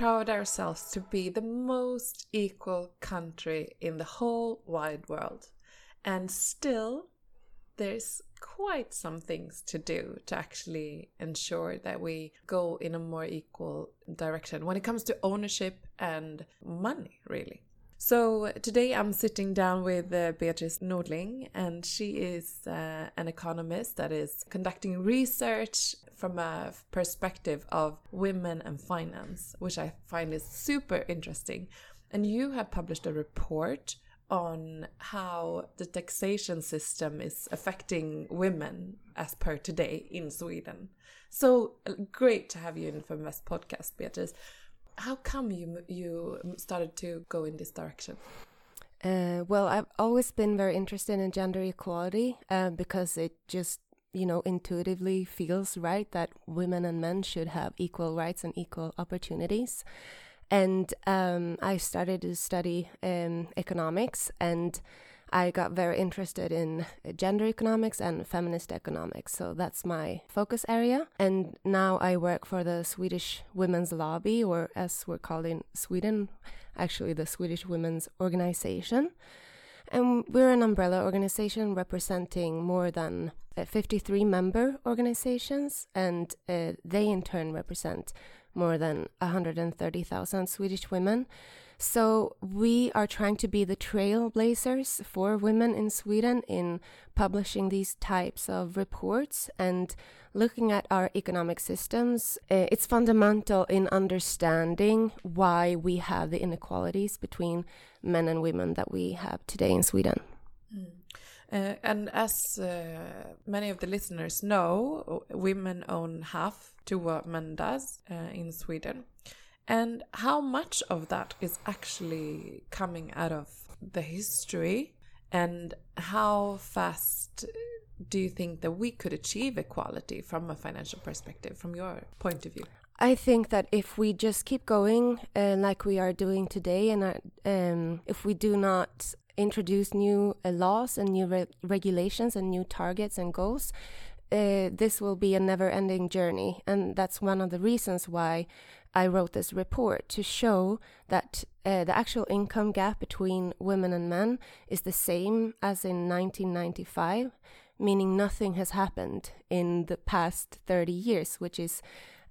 Pride ourselves to be the most equal country in the whole wide world. And still, there's quite some things to do to actually ensure that we go in a more equal direction when it comes to ownership and money, really. So today I'm sitting down with uh, Beatrice Nordling, and she is uh, an economist that is conducting research from a perspective of women and finance, which I find is super interesting. And you have published a report on how the taxation system is affecting women as per today in Sweden. So great to have you in Feminvest podcast, Beatrice. How come you you started to go in this direction? Uh, well, I've always been very interested in gender equality uh, because it just you know intuitively feels right that women and men should have equal rights and equal opportunities and um, I started to study um, economics, and I got very interested in gender economics and feminist economics. So that's my focus area. And now I work for the Swedish Women's Lobby, or as we're called in Sweden, actually the Swedish Women's Organization. And we're an umbrella organization representing more than uh, 53 member organizations, and uh, they in turn represent more than 130,000 Swedish women. So we are trying to be the trailblazers for women in Sweden in publishing these types of reports and looking at our economic systems. Uh, it's fundamental in understanding why we have the inequalities between men and women that we have today in Sweden. Uh, and as uh, many of the listeners know, women own half to what men does uh, in Sweden. And how much of that is actually coming out of the history, and how fast do you think that we could achieve equality from a financial perspective, from your point of view? I think that if we just keep going uh, like we are doing today, and uh, um, if we do not introduce new uh, laws and new re regulations and new targets and goals, uh, this will be a never ending journey. And that's one of the reasons why I wrote this report to show that uh, the actual income gap between women and men is the same as in 1995, meaning nothing has happened in the past 30 years, which is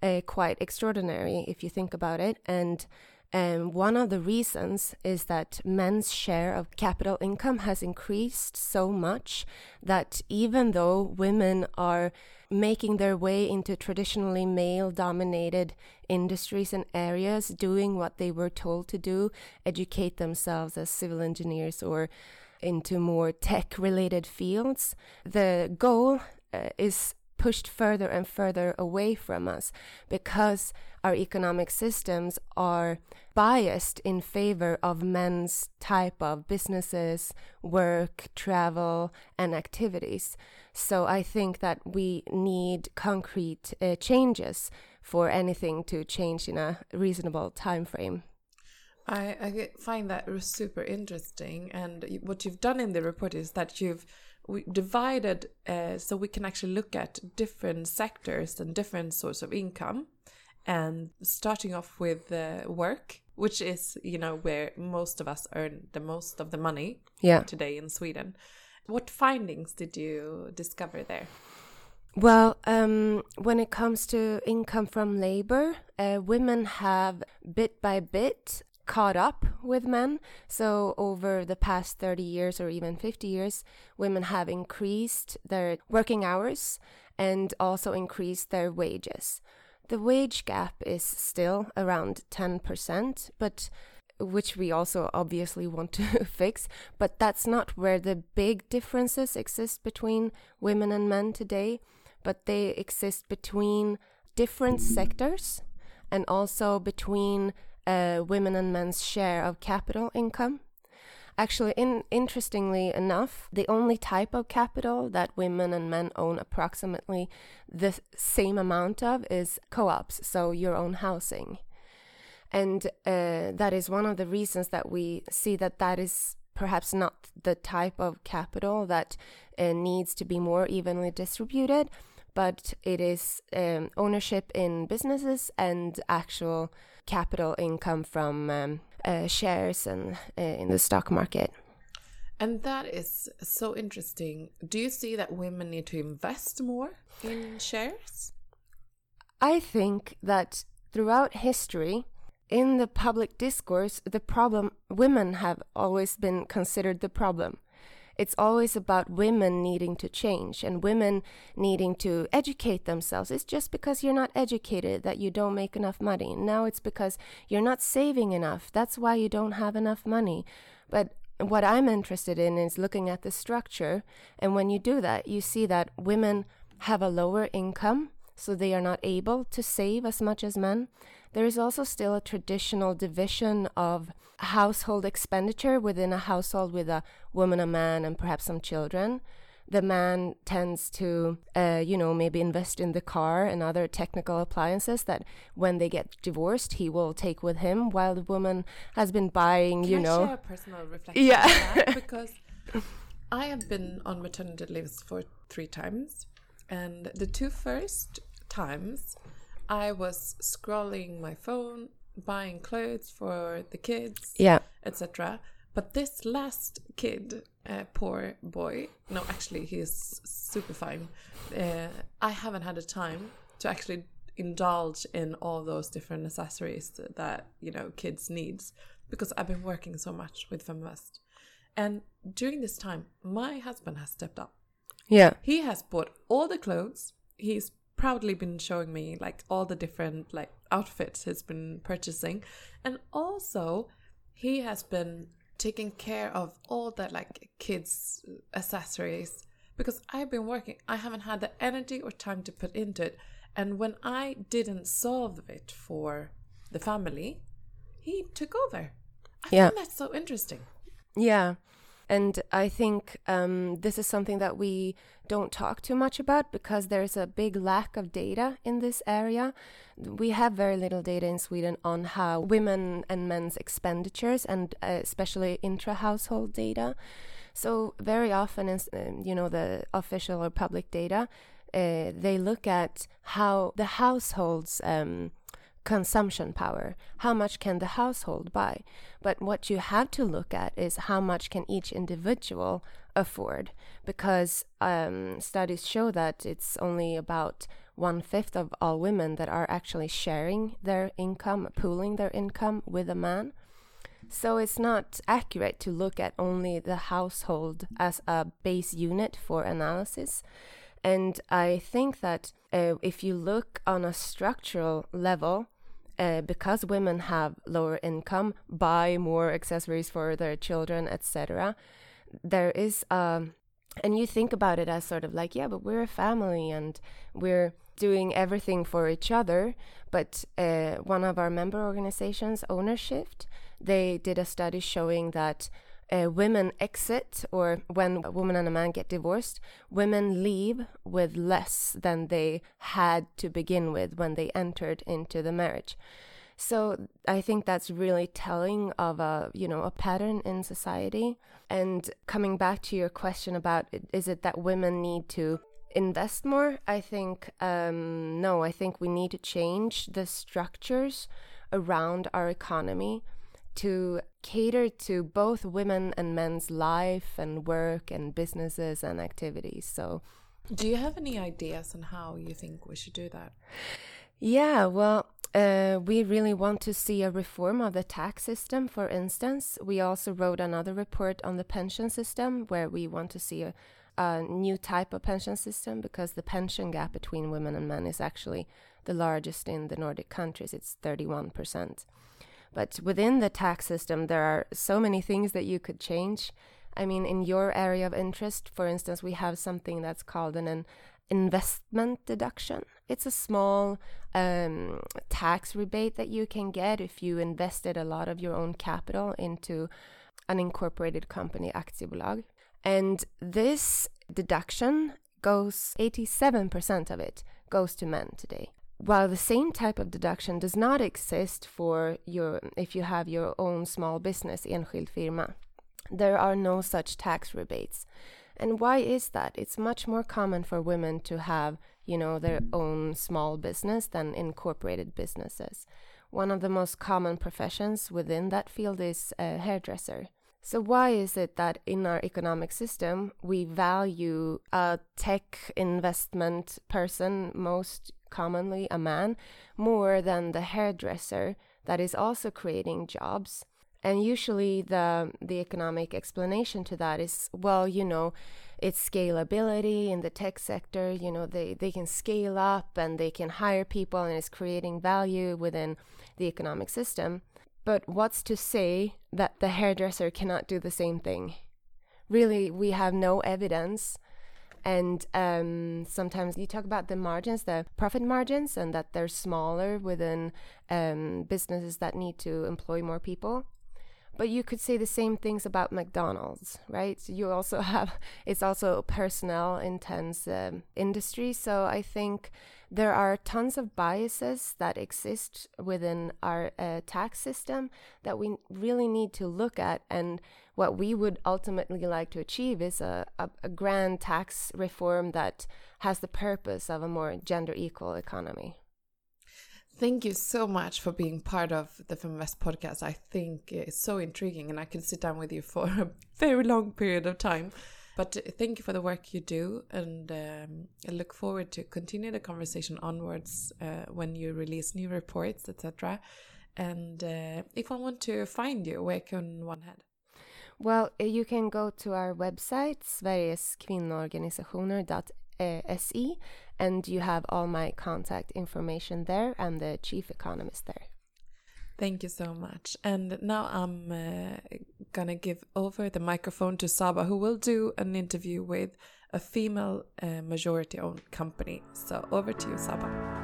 uh, quite extraordinary if you think about it. And and one of the reasons is that men's share of capital income has increased so much that even though women are making their way into traditionally male dominated industries and areas, doing what they were told to do, educate themselves as civil engineers or into more tech related fields, the goal uh, is pushed further and further away from us because our economic systems are biased in favor of men's type of businesses, work, travel, and activities. So I think that we need concrete uh, changes for anything to change in a reasonable time frame. I, I find that super interesting. And what you've done in the report is that you've divided uh, so we can actually look at different sectors and different sources of income and starting off with uh, work which is you know where most of us earn the most of the money yeah. today in sweden what findings did you discover there well, um, when it comes to income from labor, uh, women have bit by bit caught up with men. So, over the past 30 years or even 50 years, women have increased their working hours and also increased their wages. The wage gap is still around 10%, but which we also obviously want to fix, but that's not where the big differences exist between women and men today, but they exist between different sectors and also between uh, women and men's share of capital income. Actually, in, interestingly enough, the only type of capital that women and men own approximately the same amount of is co ops, so your own housing. And uh, that is one of the reasons that we see that that is perhaps not the type of capital that uh, needs to be more evenly distributed but it is um, ownership in businesses and actual capital income from um, uh, shares and uh, in the stock market. And that is so interesting. Do you see that women need to invest more in shares? I think that throughout history, in the public discourse, the problem, women have always been considered the problem. It's always about women needing to change and women needing to educate themselves. It's just because you're not educated that you don't make enough money. Now it's because you're not saving enough. That's why you don't have enough money. But what I'm interested in is looking at the structure. And when you do that, you see that women have a lower income, so they are not able to save as much as men. There is also still a traditional division of household expenditure within a household with a woman, a man, and perhaps some children. The man tends to, uh, you know, maybe invest in the car and other technical appliances that when they get divorced, he will take with him, while the woman has been buying, Can you I know. share a personal reflection Yeah. that? Because I have been on maternity leaves for three times, and the two first times I was scrolling my phone, buying clothes for the kids, Yeah. etc. But this last kid, uh, poor boy, no, actually, he's super fine. Uh, I haven't had a time to actually indulge in all those different accessories that you know kids needs because I've been working so much with Feminvest. And during this time, my husband has stepped up. Yeah. He has bought all the clothes. He's proudly been showing me like all the different like outfits he's been purchasing. And also he has been taking care of all the like kids accessories because I've been working. I haven't had the energy or time to put into it. And when I didn't solve it for the family, he took over. I Yeah. find that so interesting. Yeah. And I think um, this is something that we don't talk too much about because there's a big lack of data in this area. We have very little data in Sweden on how women and men's expenditures and uh, especially intra household data. So, very often, in, um, you know, the official or public data, uh, they look at how the household's um, consumption power. How much can the household buy? But what you have to look at is how much can each individual afford, because um, studies show that it's only about one fifth of all women that are actually sharing their income, pooling their income with a man. So it's not accurate to look at only the household as a base unit for analysis. And I think that uh, if you look on a structural level, uh, because women have lower income, buy more accessories for their children, etc., there is um, and you think about it as sort of like, yeah, but we're a family and we're doing everything for each other. But uh, one of our member organizations, Ownership, they did a study showing that uh, women exit, or when a woman and a man get divorced, women leave with less than they had to begin with when they entered into the marriage. So I think that's really telling of a you know a pattern in society. And coming back to your question about is it that women need to invest more? I think um, no. I think we need to change the structures around our economy to cater to both women and men's life and work and businesses and activities. So, Do you have any ideas on how you think we should do that? yeah, well, uh, we really want to see a reform of the tax system, for instance. We also wrote another report on the pension system where we want to see a, a new type of pension system because the pension gap between women and men is actually the largest in the Nordic countries. It's 31%. But within the tax system, there are so many things that you could change. I mean, in your area of interest, for instance, we have something that's called an, an investment deduction. It's a small um, tax rebate that you can get if you invested a lot of your own capital into an incorporated company, aktiebolag. And this deduction goes, 87% of it goes to men today. While the same type of deduction does not exist for your if you have your own small business enskild firma there are no such tax rebates. And why is that? It's much more common for women to have you know, their own small business than incorporated businesses. One of the most common professions within that field is a hairdresser. So, why is it that in our economic system we value a tech investment person, most commonly a man, more than the hairdresser that is also creating jobs? And usually, the, the economic explanation to that is well, you know, it's scalability in the tech sector. You know, they, they can scale up and they can hire people and it's creating value within the economic system. But what's to say that the hairdresser cannot do the same thing? Really, we have no evidence. And um, sometimes you talk about the margins, the profit margins, and that they're smaller within um, businesses that need to employ more people. But you could say the same things about McDonald's, right? You also have, it's also a personnel intense um, industry. So I think there are tons of biases that exist within our uh, tax system that we really need to look at. And what we would ultimately like to achieve is a, a, a grand tax reform that has the purpose of a more gender equal economy. Thank you so much for being part of the Feminvest podcast. I think it's so intriguing and I can sit down with you for a very long period of time. But thank you for the work you do, and um, I look forward to continue the conversation onwards uh, when you release new reports, etc. And uh, if I want to find you, where can one head? Well, you can go to our website, sveriges and you have all my contact information there and the chief economist there. Thank you so much. And now I'm uh, gonna give over the microphone to Saba, who will do an interview with a female uh, majority owned company. So over to you, Saba.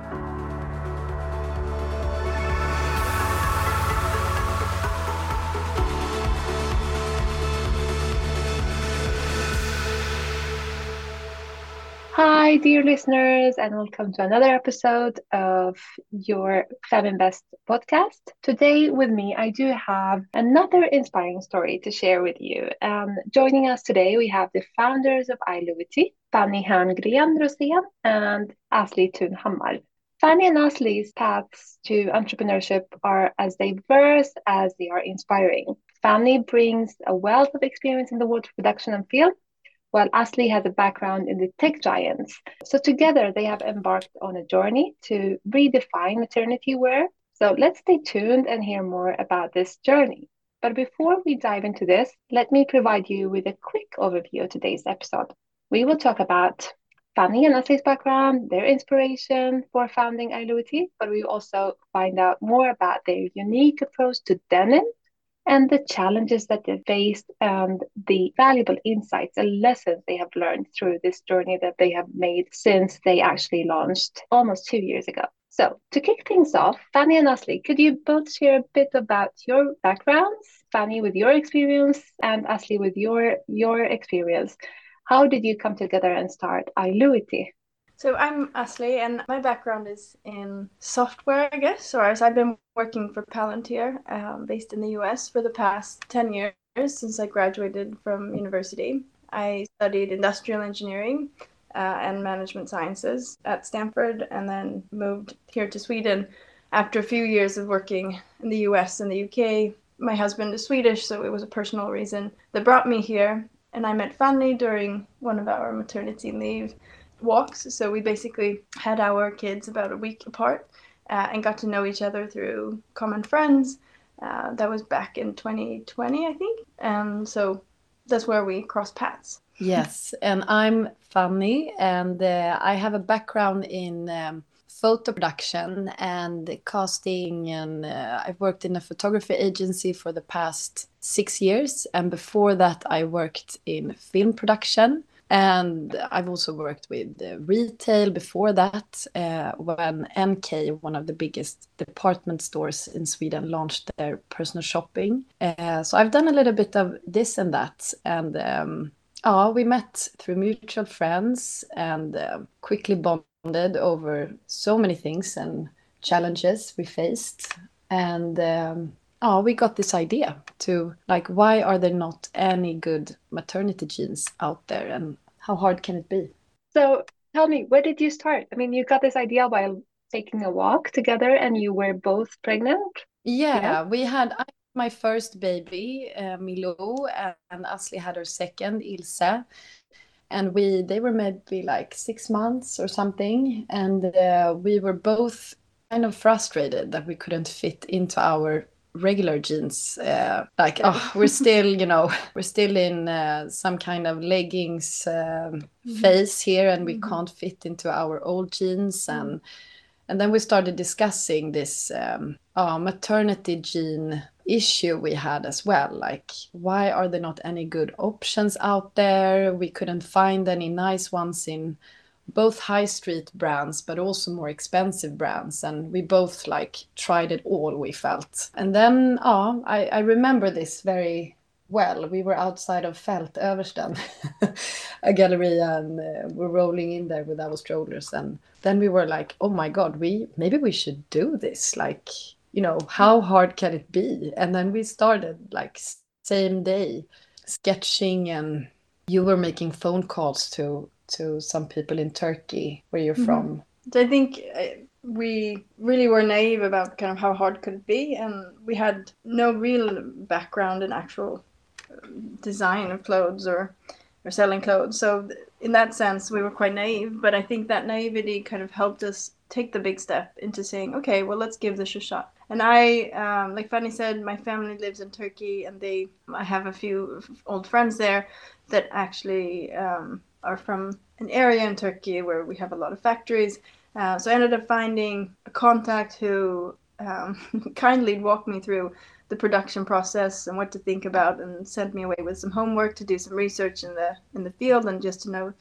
Hi, dear listeners, and welcome to another episode of your Feminvest podcast. Today, with me, I do have another inspiring story to share with you. Um, joining us today, we have the founders of Ilouity, Fanny Herngren Rosén and Asli Tunhammar. Fanny and Asli's paths to entrepreneurship are as diverse as they are inspiring. Fanny brings a wealth of experience in the water production and field while Asli has a background in the tech giants. So together they have embarked on a journey to redefine maternity wear. So let's stay tuned and hear more about this journey. But before we dive into this, let me provide you with a quick overview of today's episode. We will talk about Fanny and Asli's background, their inspiration for founding Ilouity, but we will also find out more about their unique approach to denim and the challenges that they faced and the valuable insights and lessons they have learned through this journey that they have made since they actually launched almost two years ago. So, to kick things off, Fanny and Asli, could you both share a bit about your backgrounds? Fanny, with your experience, and Asli, with your your experience. How did you come together and start Ilouity? So I'm Asli, and my background is in software, I guess. Or as I've been working for Palantir, um, based in the U.S. for the past ten years since I graduated from university. I studied industrial engineering uh, and management sciences at Stanford, and then moved here to Sweden after a few years of working in the U.S. and the U.K. My husband is Swedish, so it was a personal reason that brought me here. And I met Fanny during one of our maternity leave walks. So we basically had our kids about a week apart uh, and got to know each other through common friends. Uh, that was back in 2020, I think. And so that's where we crossed paths. Yes, and I'm Fanny, and uh, I have a background in um, photo production and casting, and uh, I've worked in a photography agency for the past six years. And before that, I worked in film production and I've also worked with retail before that uh, when NK, one of the biggest department stores in Sweden, launched their personal shopping. Uh, so I've done a little bit of this and that. And um, we met through mutual friends and uh, quickly bonded over so many things and challenges we faced. And um, oh, we got this idea to like, why are there not any good maternity jeans out there, and how hard can it be? So tell me, where did you start? I mean, you got this idea while taking a walk together, and you were both pregnant. Yeah, yeah. we had I, my first baby, uh, Milou, and Asli had her second, Ilse. And we, they were maybe like six months or something, and uh, we were both kind of frustrated that we couldn't fit into our regular jeans uh, like oh we're still you know we're still in uh, some kind of leggings um, mm-hmm. phase here and we mm-hmm. can't fit into our old jeans mm-hmm. and and then we started discussing this um, oh, maternity jean issue we had as well like why are there not any good options out there we couldn't find any nice ones in both high street brands but also more expensive brands. And we both like tried it all we felt. And then oh, I, I remember this very well. We were outside of felt översten a gallery and uh, we're rolling in there with our strollers. And then we were like oh my god we maybe we should do this. Like you know how hard can it be? And then we started like same day sketching and you were making phone calls to to some people in Turkey where you're mm-hmm. from? I think uh, we really were naive about kind of how hard could it be, and we had no real background in actual um, design of clothes or or selling clothes. So in that sense, we were quite naive. But I think that naivety kind of helped us take the big step into saying, okay, well, let's give this a shot. And I, um, like Fanny said, my family lives in Turkey, and they, I have a few old friends there that actually um, are from an area in Turkey where we have a lot of factories. Uh, so I ended up finding a contact who um, kindly walked me through the production process and what to think about, and sent me away with some homework to do some research in the in the field and just to know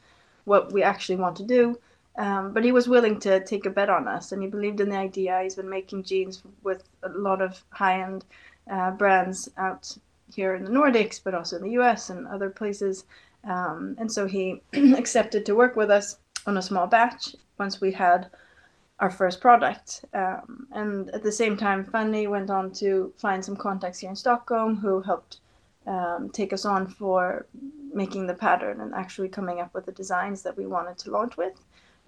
what we actually want to do. Um, but he was willing to take a bet on us, and he believed in the idea. He's been making jeans with a lot of high-end uh, brands out here in the Nordics, but also in the U.S. and other places. Um, and so he accepted to work with us on a small batch once we had our first product. Um, and at the same time, Fanny went on to find some contacts here in Stockholm who helped um, take us on for making the pattern and actually coming up with the designs that we wanted to launch with.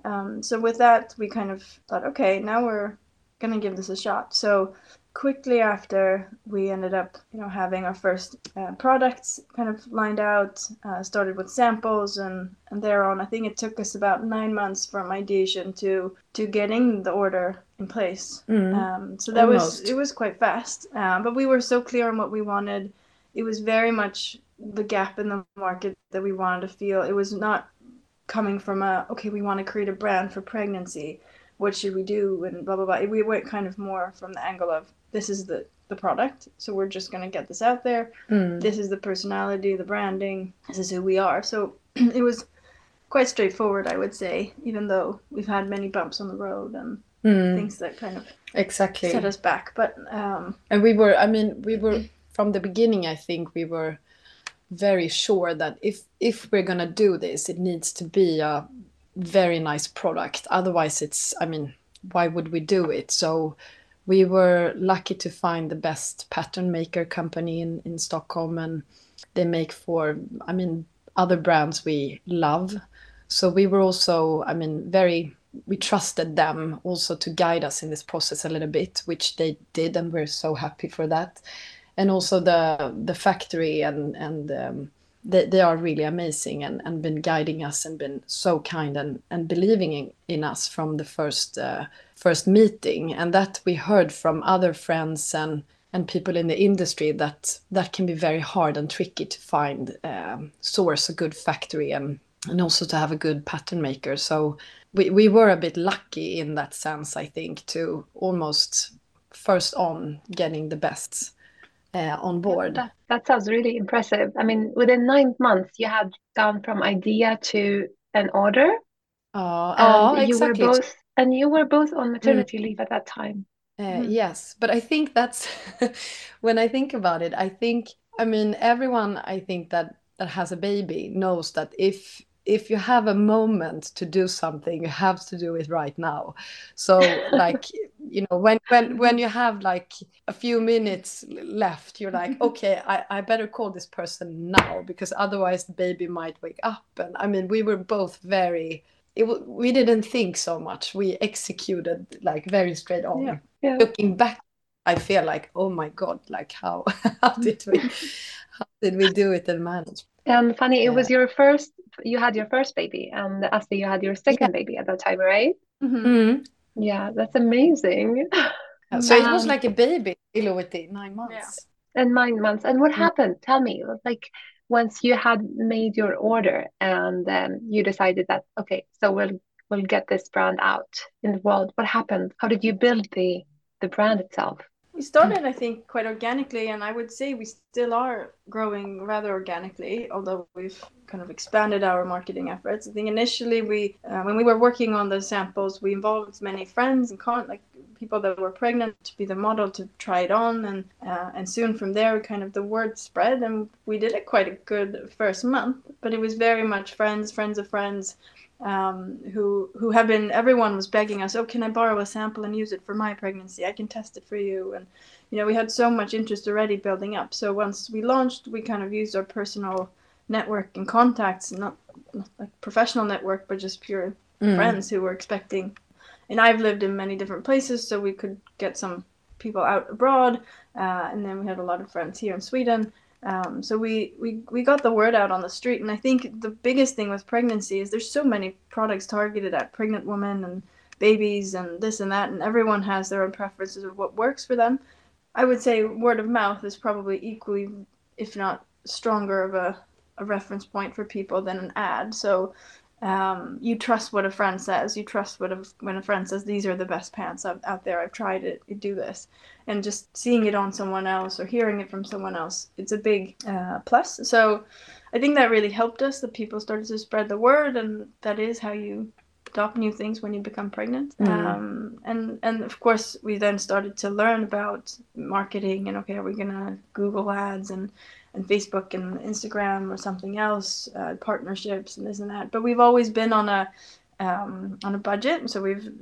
Um, so with that, we kind of thought, okay, now we're gonna give this a shot. So quickly after we ended up you know having our first uh, products kind of lined out uh, started with samples and and thereon i think it took us about nine months from ideation to to getting the order in place. Mm, um, so that almost. was it was quite fast um, but we were so clear on what we wanted. It was very much the gap in the market that we wanted to feel. It was not coming from a okay we want to create a brand for pregnancy. What should we do? And blah blah blah. We went kind of more from the angle of this is the the product so we're just going to get this out there. Mm. this is the personality the branding this is who we are. So it was quite straightforward i would say even though we've had many bumps on the road and mm. things that kind of exactly. set us back but um and we were i mean we were from the beginning i think we were very sure that if if we're going to do this it needs to be a very nice product. Otherwise it's i mean why would we do it? So we were lucky to find the best pattern maker company in, in Stockholm and they make for I mean other brands we love. So we were also I mean very we trusted them also to guide us in this process a little bit, which they did, and we're so happy for that. And also the the factory and and um, they, they are really amazing and, and been guiding us and been so kind and, and believing in, in us from the first uh, first meeting. And that we heard from other friends and and people in the industry that that can be very hard and tricky to find um, source a good factory and and also to have a good pattern maker. So we, we were a bit lucky in that sense i think to almost first on getting the best on board that, that sounds really impressive i mean within nine months you had gone from idea to an order uh, oh, you exactly. were both and you were both on maternity mm. leave at that time. Uh, mm. Yes, but I think that's when I think about it. I think I mean everyone. I think that that has a baby knows that if if you have a moment to do something, you have to do it right now. So like you know when when when you have like a few minutes left, you're like okay, I I better call this person now because otherwise the baby might wake up. And I mean we were both very it we didn't think so much. We executed like very straight on. Yeah. Yeah. Looking back, I feel like, oh my god, like how how did we how did we do it and manage? And Fanny, it was your first. You had your first baby, and Asli, you had your second baby at that time, right? Mhm. Yeah, that's amazing. So it was Um, like a baby, Ilouity, nine months. Yeah. And nine months. And what Mm. happened? Tell me, like once you had made your order and um, you decided that okay, so we'll we'll get this brand out in the world. What happened? How did you build the the brand itself? We started, I think, quite organically, and I would say we still are growing rather organically, although we've kind of expanded our marketing efforts. I think initially we, uh, when we were working on the samples, we involved many friends and con- like people that were pregnant to be the model to try it on, and uh, and soon from there, kind of the word spread, and we did it quite a good first month. But it was very much friends, friends of friends, um, who who have been everyone was begging us oh can i borrow a sample and use it for my pregnancy? I can test it for you. And you know we had so much interest already building up. So once we launched we kind of used our personal network and contacts not, not like professional network but just pure Mm. friends who were expecting. And i've lived in many different places so we could get some people out abroad uh, and then we had a lot of friends here in sweden um, so we, we we got the word out on the street, and I think the biggest thing with pregnancy is there's so many products targeted at pregnant women and babies and this and that, and everyone has their own preferences of what works for them. I would say word of mouth is probably equally, if not stronger, of a, a reference point for people than an ad. So um, you trust what a friend says. You trust what a, when a friend says these are the best pants out, out there. I've tried it. Do this, and just seeing it on someone else or hearing it from someone else, it's a big uh, plus. So I think that really helped us. That people started to spread the word, and that is how you adopt new things when you become pregnant. Mm. Um, and and of course we then started to learn about marketing and okay, are we gonna Google ads and and Facebook and Instagram or something else, uh, partnerships and this and that. But we've always been on a um, on a budget, so we've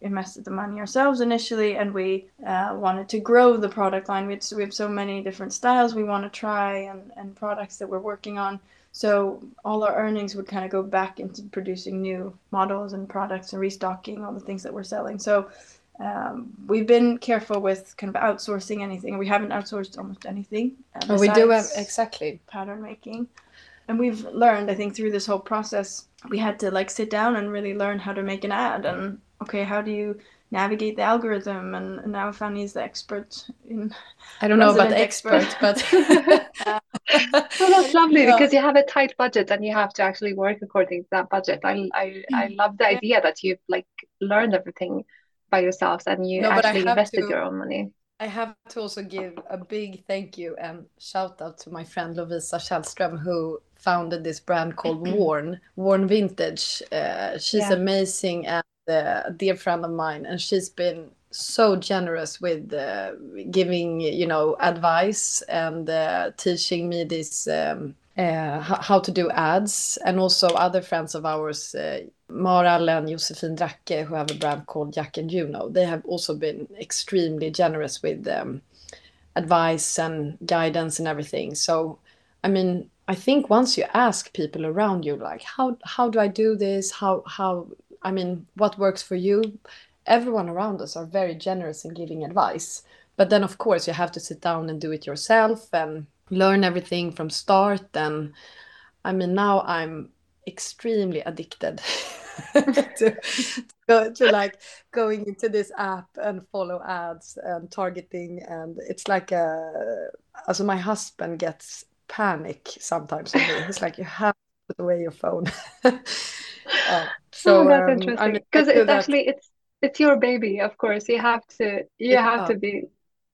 invested the money ourselves initially, and we uh, wanted to grow the product line. We, had, we have so many different styles we want to try and, and products that we're working on. So all our earnings would kind of go back into producing new models and products and restocking all the things that we're selling. So um, we've been careful with kind of outsourcing anything. We haven't outsourced almost anything. uh, Oh, we do have exactly. pattern making. And we've learned, I think, through this whole process, we had to like sit down and really learn how to make an ad. And okay, how do you navigate the algorithm? And, and now Fanny is the expert in. I don't know about Resident expert, expert. but Well, that's lovely Yeah. because you have a tight budget and you have to actually work according to that budget. I I, I love the idea that you've like learned everything by yourselves and you No, actually invested to- your own money. I have to also give a big thank you and shout out to my friend Lovisa Källström who founded this brand called Worn, Worn Vintage. Uh, she's Yeah. amazing and uh, a dear friend of mine, and she's been so generous with uh, giving you know advice and uh, teaching me this um, uh, how to do ads, and also other friends of ours. Uh, Maral and Josefin Dracke, who have a brand called Jack and Juno, they have also been extremely generous with um, advice and guidance and everything. So, I mean, I think once you ask people around you, like, how how do I do this? How how I mean, what works for you? Everyone around us are very generous in giving advice. But then, of course, you have to sit down and do it yourself and learn everything from start. And I mean, now I'm extremely addicted to, to go to like going into this app and follow ads and targeting and it's like a also my husband gets panic sometimes he's like you have to put away your phone Uh, so oh, that's um, interesting because it's that. actually it's it's your baby, of course. You have to you Yeah. have to be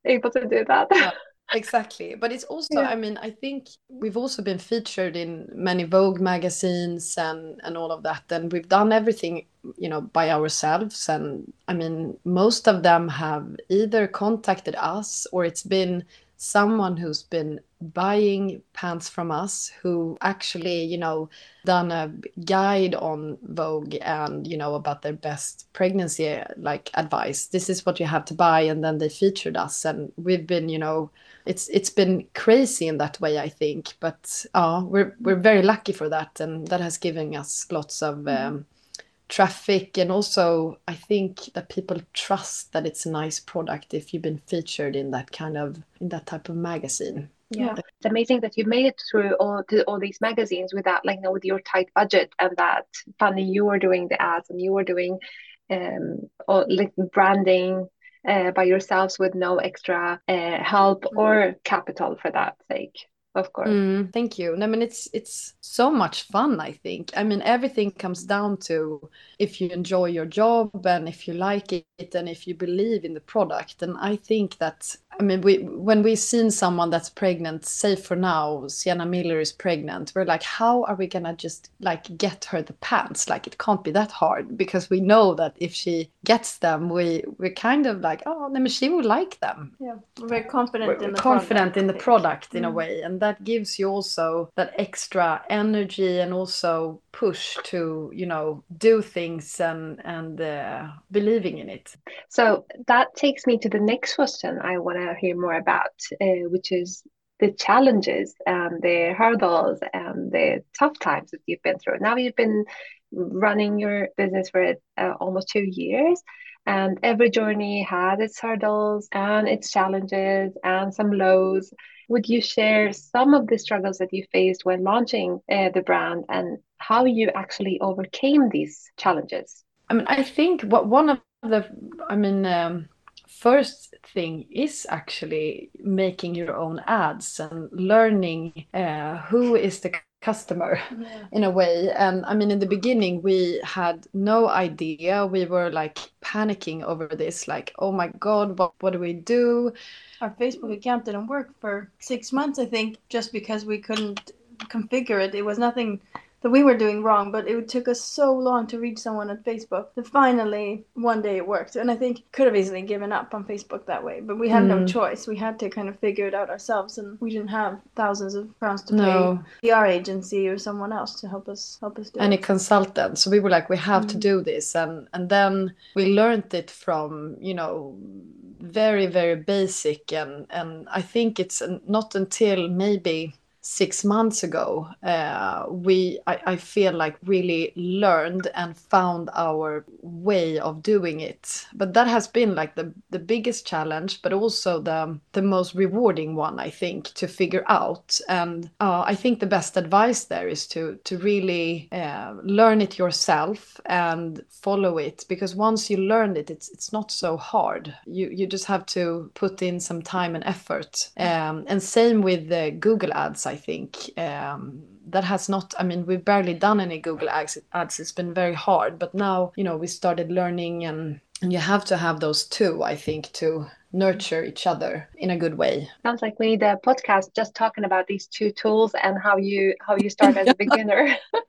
able to do that. Yeah. Exactly. But it's also, Yeah. I mean, I think we've also been featured in many Vogue magazines and and all of that. And we've done everything, you know, by ourselves. And I mean, most of them have either contacted us or it's been someone who's been buying pants from us who actually, you know, done a guide on Vogue and, you know, about their best pregnancy like advice. This is what you have to buy. And then they featured us. And we've been, you know, it's it's been crazy in that way, I think. But uh, we're we're very lucky for that, and that has given us lots of um, traffic and also i think that people trust that it's a nice product if you've been featured in that kind of in that type of magazine. Yeah. It's amazing that you made it through all to all these magazines without like you know with your tight budget and that Fanny you were doing the ads and you were doing um all, like branding by yourselves with no extra uh, help mm-hmm. or capital for that sake of course. Mm, thank you. I mean it's it's so much fun i think. I mean everything comes down to if you enjoy your job and if you like it and if you believe in the product. And i think that I mean, we when we've seen someone that's pregnant, say for now, Sienna Miller is pregnant, we're like, how are we gonna just like get her the pants? Like it can't be that hard because we know that if she gets them, we we're kind of like, oh, I mean, she will like them. Yeah, we're very confident we're in the confident product, in the product. in mm. a way, and that gives you also that extra energy and also push to you know do things and and uh, believing in it. So that takes me to the next question I want to hear more about, uh, which is the challenges and the hurdles and the tough times that you've been through. Now you've been running your business for uh, almost two years, and every journey has its hurdles and its challenges and some lows. Would you share some of the struggles that you faced when launching uh, the brand and how you actually overcame these challenges? I mean, I think what one of the, I mean, um, first thing is actually making your own ads and learning uh, who is the customer yeah. in a way. And i mean in the beginning we had no idea. We were like panicking over this like oh my god what, what do we do? Our facebook account didn't work for six months i think just because we couldn't configure it. It was nothing that we were doing wrong, but it took us so long to reach someone at Facebook that finally one day it worked. And I think could have easily given up on Facebook that way, but we had mm. no choice. We had to kind of figure it out ourselves, and we didn't have thousands of crowns to no. pay PR agency or someone else to help us help us do any it. consultant. So we were like, we have mm. to do this, and and then we learned it from you know very very basic and and I think it's not until maybe six months ago, uh, we I, I, feel like really learned and found our way of doing it. But that has been like the the biggest challenge, but also the the most rewarding one I think to figure out. And uh, I think the best advice there is to to really uh, learn it yourself and follow it because once you learn it, it's it's not so hard. You you just have to put in some time and effort. Um, and same with the Google ads. I I think. Um, that has not i mean we've barely done any google ads, ads it's been very hard but now you know we started learning and, and you have to have those two i think to nurture each other in a good way. Sounds like we need a podcast just talking about these two tools and how you how you start as a beginner.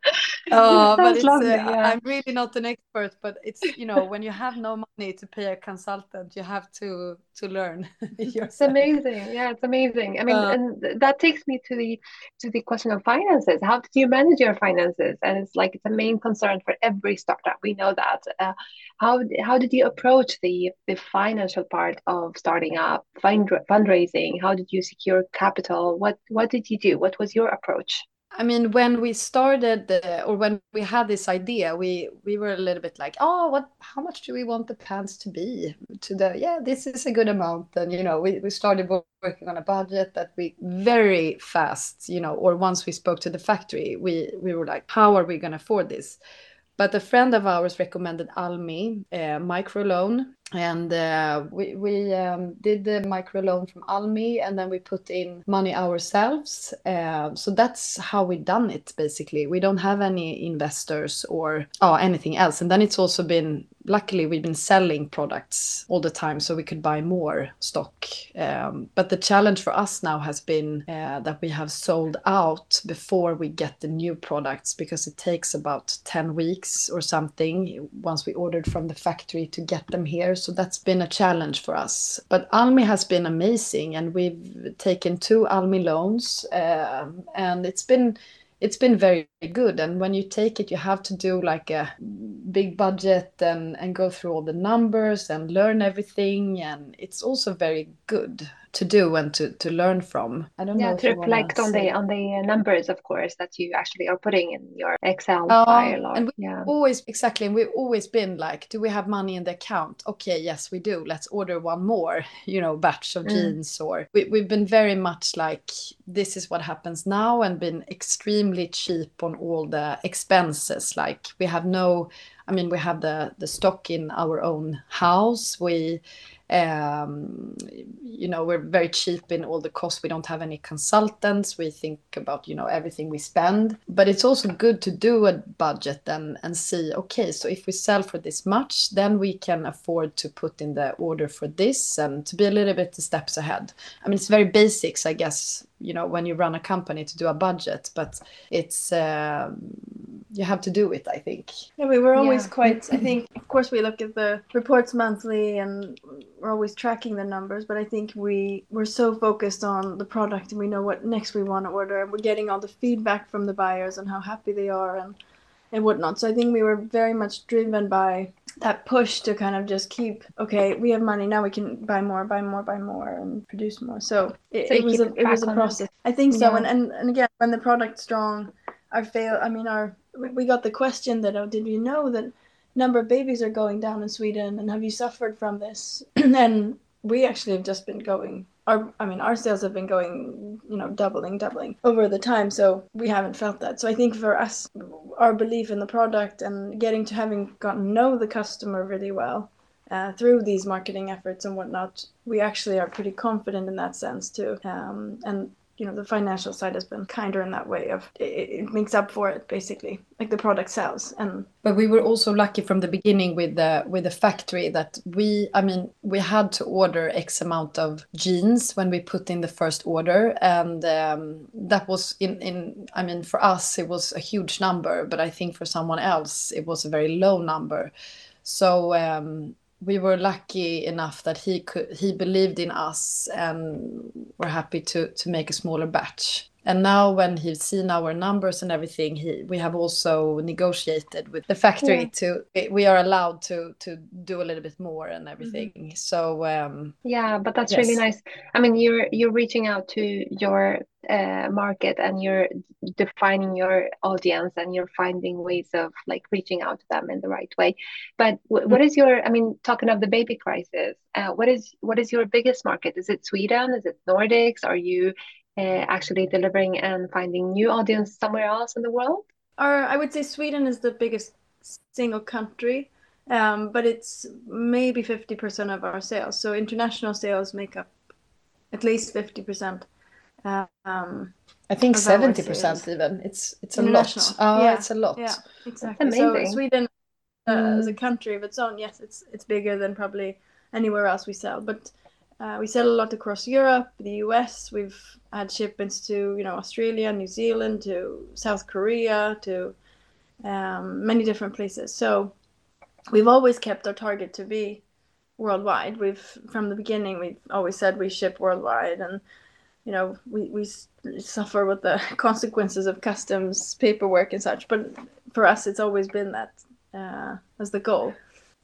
oh, but lovely, uh, yeah. I'm really not an expert, but it's you know when you have no money to pay a consultant, you have to to learn. it's amazing. Yeah, it's amazing. I mean, uh, and that takes me to the to the question of finances. How did you manage your finances? And it's like it's a main concern for every startup. We know that. Uh, how how did you approach the the financial part of starting up, fund, fundraising? How did you secure capital? What what did you do? What was your approach? I mean, when we started, or when we had this idea, we we were a little bit like, oh, what? How much do we want the pants to be? To the yeah, this is a good amount, and you know, we we started working on a budget that we very fast, you know, or once we spoke to the factory, we we were like, how are we going to afford this? But a friend of ours recommended Almi uh, microloan, and uh, we we um, did the microloan from Almi, and then we put in money ourselves. Uh, so that's how we done it. Basically, we don't have any investors or oh, anything else. And then it's also been luckily we've been selling products all the time so we could buy more stock. Um, but the challenge for us now has been uh, that we have sold out before we get the new products because it takes about 10 weeks or something once we ordered from the factory to get them here. So that's been a challenge for us. But almi has been amazing and we've taken two almi loans uh, and it's been it's been very good. And when you take it you have to do like a big budget and and go through all the numbers and learn everything. And it's also very good to do and to, to learn from. I don't yeah, know. to reflect on the on the numbers, of course, that you actually are putting in your Excel um, file. Or, and we yeah. always exactly, and we've always been like, do we have money in the account? Okay, yes, we do. Let's order one more, you know, batch of mm. jeans. Or we, we've been very much like, this is what happens now, and been extremely cheap on all the expenses. Like we have no, I mean, we have the the stock in our own house. We Um, you know we're very cheap in all the costs. We don't have any consultants. We think about you know everything we spend. But it's also good to do a budget and and see okay so if we sell for this much then we can afford to put in the order for this and to be a little bit steps ahead. I mean it's very basics i guess you know when you run a company to do a budget but it's um, you have to do it i think yeah we were always yeah. quite i think of course we look at the reports monthly and we're always tracking the numbers but i think we we're so focused on the product and we know what next we want to order and we're getting all the feedback from the buyers and how happy they are and and whatnot so i think we were very much driven by that push to kind of just keep okay we have money now we can buy more buy more buy more and produce more. So it, so it was a, it was a process. i think so yeah. and, and and again when the product's strong our fail i mean our we got the question that oh did you know that number of babies are going down in sweden and have you suffered from this? And we actually have just been going our I mean our sales have been going you know doubling doubling over the time so we haven't felt that. So I think for us our belief in the product and getting to having gotten to know the customer really well uh, through these marketing efforts and whatnot we actually are pretty confident in that sense too. Um, and you know the financial side has been kinder in that way of it, makes up for it basically like the product sells and but we were also lucky from the beginning with the with the factory that we i mean we had to order x amount of jeans when we put in the first order and um, that was in in i mean for us it was a huge number but i think for someone else it was a very low number. So um, we were lucky enough that he could he believed in us and we're happy to to make a smaller batch and now when he's seen our numbers and everything he we have also negotiated with the factory yeah. to we are allowed to to do a little bit more and everything. Mm-hmm. so um yeah but that's yes. really nice. I mean you're you're reaching out to your uh, market and you're defining your audience and you're finding ways of like reaching out to them in the right way. But w- what is your i mean talking of the baby crisis uh, what is what is your biggest market? Is it sweden? Is it nordics? Are you actually delivering and finding new audience somewhere else in the world? Or I would say Sweden is the biggest single country, um, but it's maybe 50% of our sales. So international sales make up at least 50%. Um, I think 70% even. It's it's a lot. Oh, yeah. it's a lot. Yeah, exactly. So Sweden uh, mm. as a country of its own, yes, it's it's bigger than probably anywhere else we sell. But uh, we sell a lot across Europe, the US. We've had shipments to you know Australia, New Zealand, to South Korea, to um, many different places. So we've always kept our target to be worldwide. We've from the beginning we've always said we ship worldwide, and you know we we suffer with the consequences of customs paperwork and such. But for us, it's always been that uh, as the goal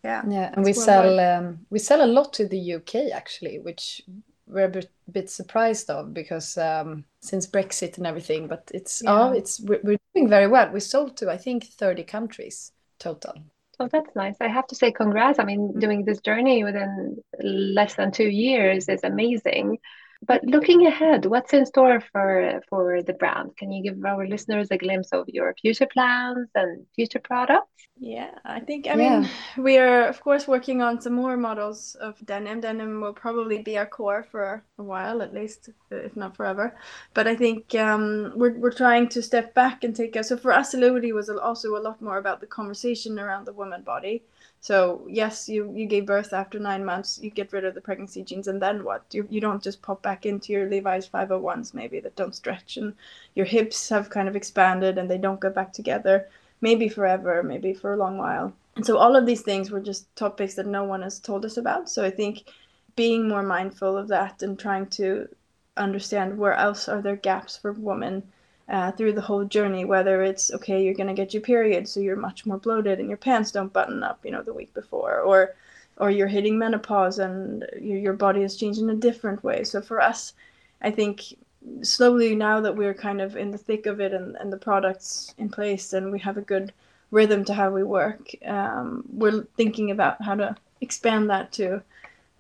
yeah yeah and we sell um, we sell a lot to the uk actually which we're a bit, bit surprised of because um, since brexit and everything but it's yeah. oh it's we're, we're doing very well we sold to i think 30 countries total Oh, that's nice. I have to say congrats. I mean, doing this journey within less than two years is amazing. But looking ahead, what's in store for for the brand? Can you give our listeners a glimpse of your future plans and future products? Yeah, I think I yeah. mean we are of course working on some more models of denim. Denim will probably be our core for a while at least, if not forever. But I think um, we're we're trying to step back and take a so for us, Ilouity was also a lot more about the conversation around the woman body so yes, you you gave birth after nine months. You get rid of the pregnancy jeans, and then what? You you don't just pop back into your Levi's 501s maybe that don't stretch, and your hips have kind of expanded and they don't go back together. Maybe forever, maybe for a long while. And so all of these things were just topics that no one has told us about. So I think being more mindful of that and trying to understand where else are there gaps for women uh, through the whole journey, whether it's okay, you're gonna get your period, so you're much more bloated and your pants don't button up, you know, the week before, or or you're hitting menopause and your, your body is changing in a different way. So for us, I think slowly now that we're kind of in the thick of it and, and the products in place and we have a good rhythm to how we work, um, we're thinking about how to expand that to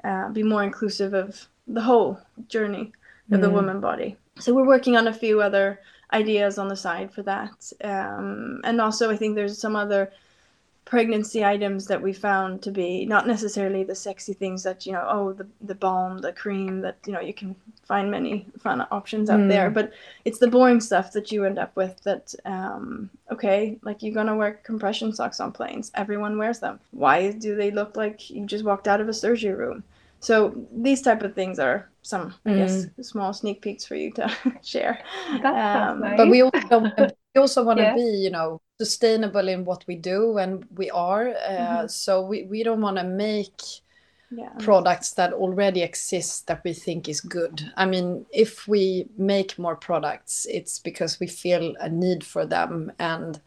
uh, be more inclusive of the whole journey of mm. the woman body. So we're working on a few other ideas on the side for that. Um, and also, I think there's some other pregnancy items that we found to be not necessarily the sexy things that you know oh the the balm the cream that you know you can find many fun options out mm. there but it's the boring stuff that you end up with that um okay like you're gonna wear compression socks on planes everyone wears them why do they look like you just walked out of a surgery room so these type of things are some, I mm. guess, small sneak peeks for you to share. Um, nice. But we also we also want to yeah. be, you know, sustainable in what we do, and we are. Uh, mm-hmm. So we we don't want to make. Yeah. products that already exist that we think is good. I mean, if we make more products, it's because we feel a need for them and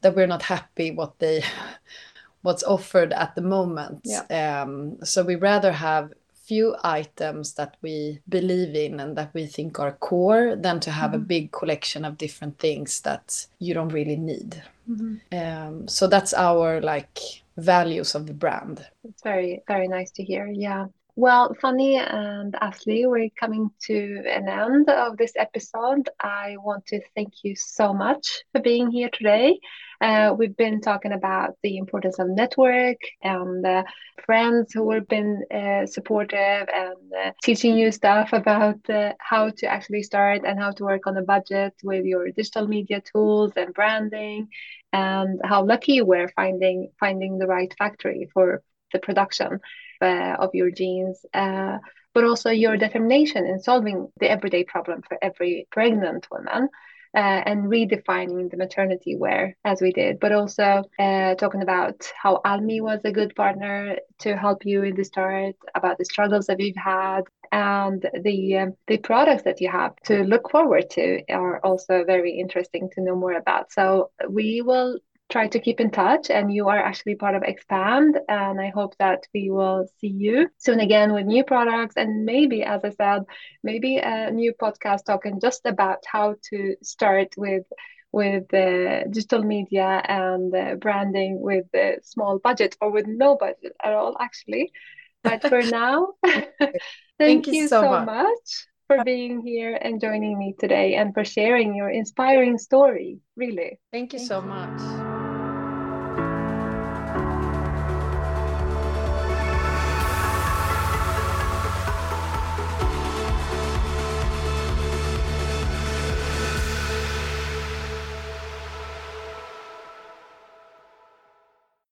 that we're not happy what they what's offered at the moment. Yeah. Um, so we rather have few items that we believe in and that we think are core than to have mm-hmm. a big collection of different things that you don't really need. Mm-hmm. Um, so that's our like values of the brand. It's very very nice to hear. Yeah. Well, Fanny and Asli, we're coming to an end of this episode. I want to thank you so much for being here today. Uh, we've been talking about the importance of network and uh, friends who have been uh, supportive and uh, teaching you stuff about uh, how to actually start and how to work on a budget with your digital media tools and branding, and how lucky you were finding finding the right factory for the production uh, of your jeans, but also your determination in solving the everyday problem for every pregnant woman. Uh, and redefining the maternity wear as we did, but also uh, talking about how Almi was a good partner to help you in the start, about the struggles that you've had, and the um, the products that you have to look forward to are also very interesting to know more about. So we will try to keep in touch and you are actually part of expand and i hope that we will see you soon again with new products and maybe as i said maybe a new podcast talking just about how to start with with uh, digital media and uh, branding with a small budget or with no budget at all actually. But for now thank, thank, you, so, much. much for being here and joining me today and for sharing your inspiring story really. Thank you so much